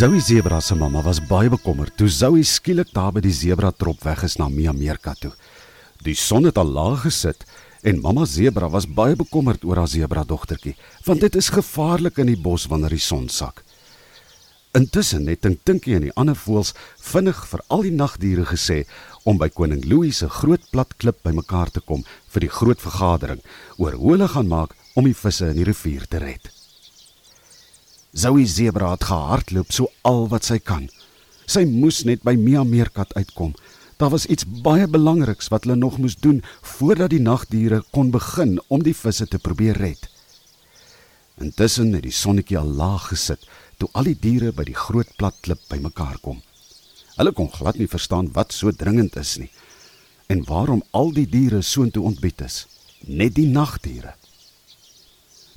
Zoe Zebra se mamma was baie bekommerd toe Zoe skielik daar by die zebra trop weg is na Mia Meerkat toe. Die son het al laag gesit en mamma zebra was baie bekommerd oor haar zebra dogtertjie, want dit is gevaarlik in die bos wanneer die son sak. Intussen het Tink Tinkie en die ander voëls vinnig vir al die nagdiere gesê om by koning Louis se groot plat klip bymekaar te kom vir die groot vergadering oor hoe hulle gaan maak om die visse in die rivier te red. Zoe Zebra het gehardloop so al wat sy kan. Sy moes net by Mia Meerkat uitkom. Daar was iets baie belangriks wat hulle nog moes doen voordat die nagdiere kon begin om die visse te probeer red. Intussen het die sonnetjie al laag gesit toe al die diere by die groot plat klip bymekaar kom. Hulle kon glad nie verstaan wat so dringend is nie en waarom al die diere soontoe ontbied is, net die nagdiere.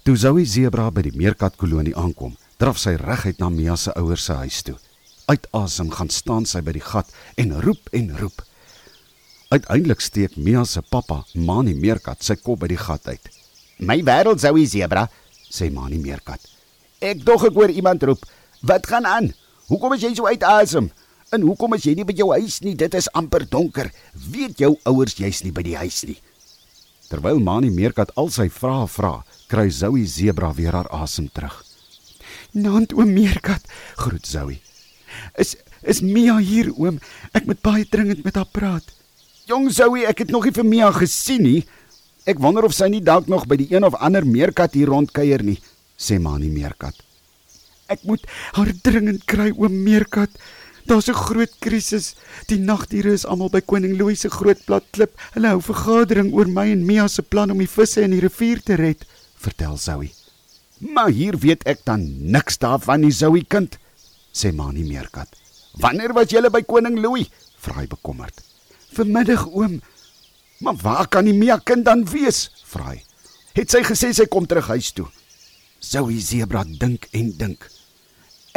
Toe Zoe Zebra by die Meerkat kolonie aankom, draf sy reguit na Mia se ouers se huis toe. Uit asem gaan staan sy by die gat en roep en roep. Uiteindelik steek Mia se pappa, Mani Meerkat, sy kop by die gat uit. "My wêreld sou hy zebra," sê Mani Meerkat. "Ek dog ek hoor iemand roep. Wat gaan aan? Hoekom is jy so uit asem? En hoekom is jy nie by jou huis nie? Dit is amper donker. Weet jou ouers jy's nie by die huis nie?" Terwyl Mani Meerkat al sy vrae vra, kry Zoe Zebra weer haar asem terug. "Nant oom Meerkat," groet Zoe. "Is is Mia hier oom? Ek moet baie dringend met haar praat." "Jong Zoe, ek het nog nie vir Mia gesien nie. Ek wonder of sy nie dalk nog by die een of ander meerkat hier rondkuier nie," sê Mani Meerkat. "Ek moet haar dringend kry oom Meerkat. Daar's 'n groot krisis. Die nagdiere is almal by koning Louis se groot plat klip. Hulle hou vergadering oor my en Mia se plan om die visse in die rivier te red," vertel Zoe. Maar hier weet ek dan niks daarvan nie, Zoe kind, sê Mani Meerkat. Wanneer was jy by koning Louis? vra hy bekommerd. Vanmiddag oom. Maar waar kan die Mia kind dan wees? vra hy. Het sy gesê sy kom terug huis toe? Zoe Zebra dink en dink.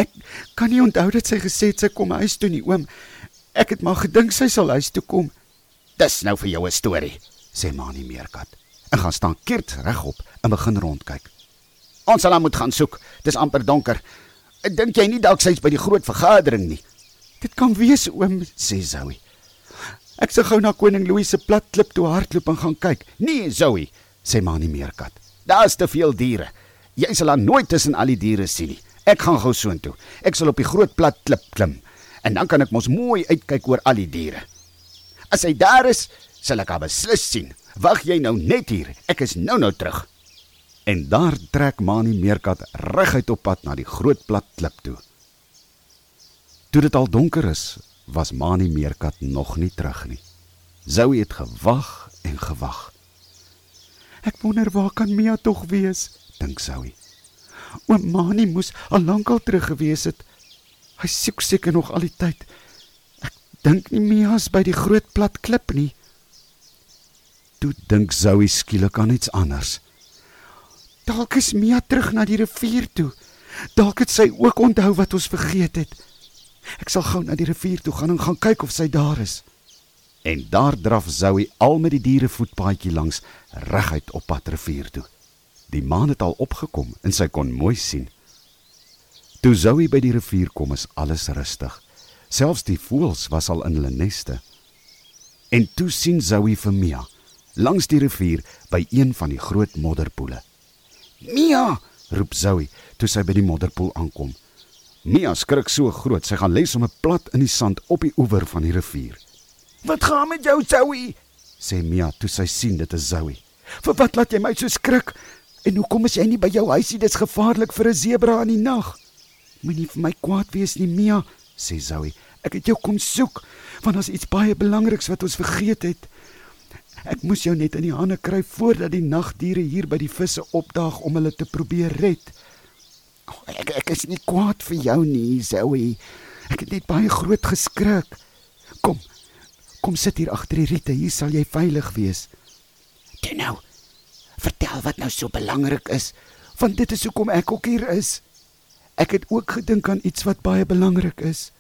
Ek kan nie onthou dat sy gesê het sy kom huis toe nie, oom. Ek het maar gedink sy sal huis toe kom. Dis nou vir jou 'n storie, sê Mani Meerkat. En gaan staan keert regop en begin rondkyk. Ons sal hom moet gaan soek. Dis amper donker. Ek dink jy nie dalk sy's by die groot vergadering nie. Dit kan wees oom, sê Zoe. Ek sou gou na koning Louis se plat klip toe hardloop en gaan kyk. Nee, Zoe, sê Mani Meerkat. Daar's te veel diere. Jy sal dan nooit tussen al die diere sien nie. Ek gaan gou soontoe. Ek sal op die groot plat klip klim en dan kan ek mos mooi uitkyk oor al die diere. As hy daar is, sal ek hom beslis sien. Wag jy nou net hier. Ek is nou-nou terug. En daar trek Mani Meerkat reguit op pad na die groot plat klip toe. Toe dit al donker is, was Mani Meerkat nog nie terug nie. Zoe het gewag en gewag. Ek wonder waar kan Mia tog wees, dink Zoe. Oom Mani moes al lankal terug gewees het. Hy soek seker nog al die tyd. Ek dink nie Mia's by die groot plat klip nie. Toe dink Zoe skielik aan iets anders. Dalk is Mia terug na die rivier toe. Dalk het sy ook onthou wat ons vergeet het. Ek sal gou na die rivier toe gaan en gaan kyk of sy daar is. En daar draf Zoe al met die diere voetpaadjie langs reguit op pad rivier toe. Die maan het al opgekom en sy kon mooi sien. Toe Zoe by die rivier kom, is alles rustig. Selfs die voëls was al in hulle neste. En toe sien Zoe vir Mia langs die rivier by een van die groot modderpoele. Mia, roep Zoe toe sy by die modderpoel aankom. Mia skrik so groot, sy gaan lê sommer plat in die sand op die oewer van die rivier. "Wat gaan met jou, Zoe?" sê Mia toe sy sien dit is Zoe. "Vir wat laat jy my so skrik? En hoekom is jy nie by jou huisie? Dit's gevaarlik vir 'n sebra in die nag." "Moenie vir my kwaad wees nie, Mia," sê Zoe. "Ek het jou kom soek want daar's iets baie belangriks wat ons vergeet het." Ek moes jou net in die hande kry voordat die nagdiere hier by die visse opdaag om hulle te probeer red. Oh, ek ek is nie kwaad vir jou nie, Zoe. Ek het net baie groot geskrik. Kom. Kom sit hier agter die riete. Hier sal jy veilig wees. Toe nou. Vertel wat nou so belangrik is, want dit is hoekom ek ook hier is. Ek het ook gedink aan iets wat baie belangrik is.